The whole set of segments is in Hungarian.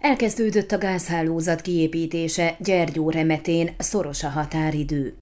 Elkezdődött a gázhálózat kiépítése Gyergyó remetén, szoros a határidő.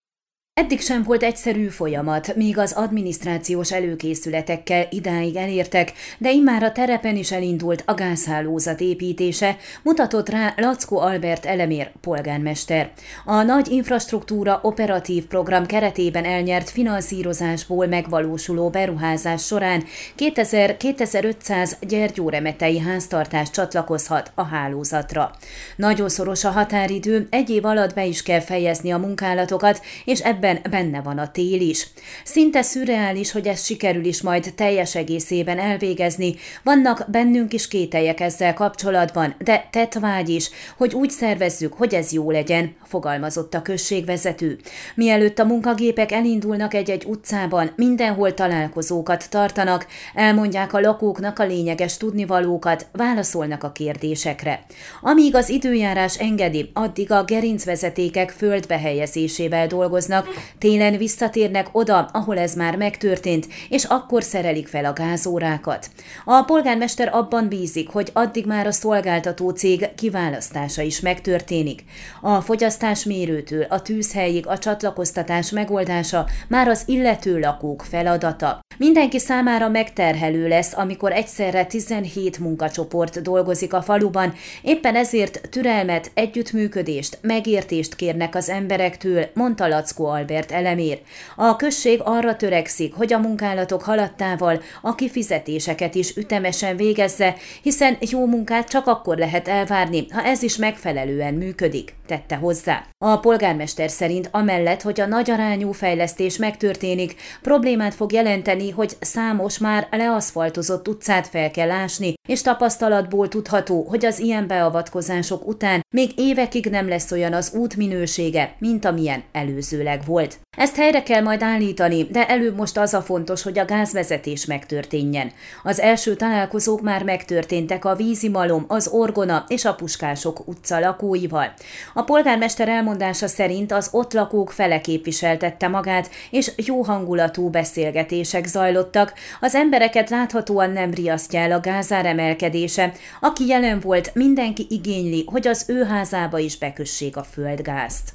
Eddig sem volt egyszerű folyamat, míg az adminisztrációs előkészületekkel idáig elértek, de immár a terepen is elindult a gázhálózat építése, mutatott rá Lackó Albert Elemér polgármester. A nagy infrastruktúra operatív program keretében elnyert finanszírozásból megvalósuló beruházás során 2000-2500 gyergyóremetei háztartás csatlakozhat a hálózatra. Nagyon szoros a határidő, egy év alatt be is kell fejezni a munkálatokat, és ebben ebben benne van a tél is. Szinte szürreális, hogy ez sikerül is majd teljes egészében elvégezni. Vannak bennünk is kételjek ezzel kapcsolatban, de vágy is, hogy úgy szervezzük, hogy ez jó legyen, fogalmazott a községvezető. Mielőtt a munkagépek elindulnak egy-egy utcában, mindenhol találkozókat tartanak, elmondják a lakóknak a lényeges tudnivalókat, válaszolnak a kérdésekre. Amíg az időjárás engedi, addig a gerincvezetékek földbehelyezésével dolgoznak, Télen visszatérnek oda, ahol ez már megtörtént, és akkor szerelik fel a gázórákat. A polgármester abban bízik, hogy addig már a szolgáltató cég kiválasztása is megtörténik. A fogyasztásmérőtől a tűzhelyig a csatlakoztatás megoldása már az illető lakók feladata. Mindenki számára megterhelő lesz, amikor egyszerre 17 munkacsoport dolgozik a faluban, éppen ezért türelmet, együttműködést, megértést kérnek az emberektől, mondta Lackó Albert elemér. A község arra törekszik, hogy a munkálatok haladtával a kifizetéseket is ütemesen végezze, hiszen jó munkát csak akkor lehet elvárni, ha ez is megfelelően működik, tette hozzá. A polgármester szerint amellett, hogy a nagy arányú fejlesztés megtörténik, problémát fog jelenteni, hogy számos már leaszfaltozott utcát fel kell ásni, és tapasztalatból tudható, hogy az ilyen beavatkozások után még évekig nem lesz olyan az út minősége, mint amilyen előzőleg volt. Ezt helyre kell majd állítani, de előbb most az a fontos, hogy a gázvezetés megtörténjen. Az első találkozók már megtörténtek a vízimalom, az Orgona és a Puskások utca lakóival. A polgármester elmondása szerint az ott lakók fele képviseltette magát, és jó hangulatú beszélgetések zajlottak. Az embereket láthatóan nem riasztja el a gázár emelkedése. Aki jelen volt, mindenki igényli, hogy az ő házába is bekössék a földgázt.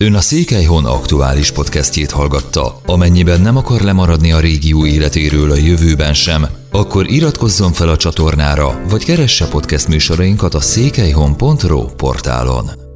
Ön a Székelyhon aktuális podcastjét hallgatta. Amennyiben nem akar lemaradni a régió életéről a jövőben sem, akkor iratkozzon fel a csatornára, vagy keresse podcast műsorainkat a székelyhon.pro portálon.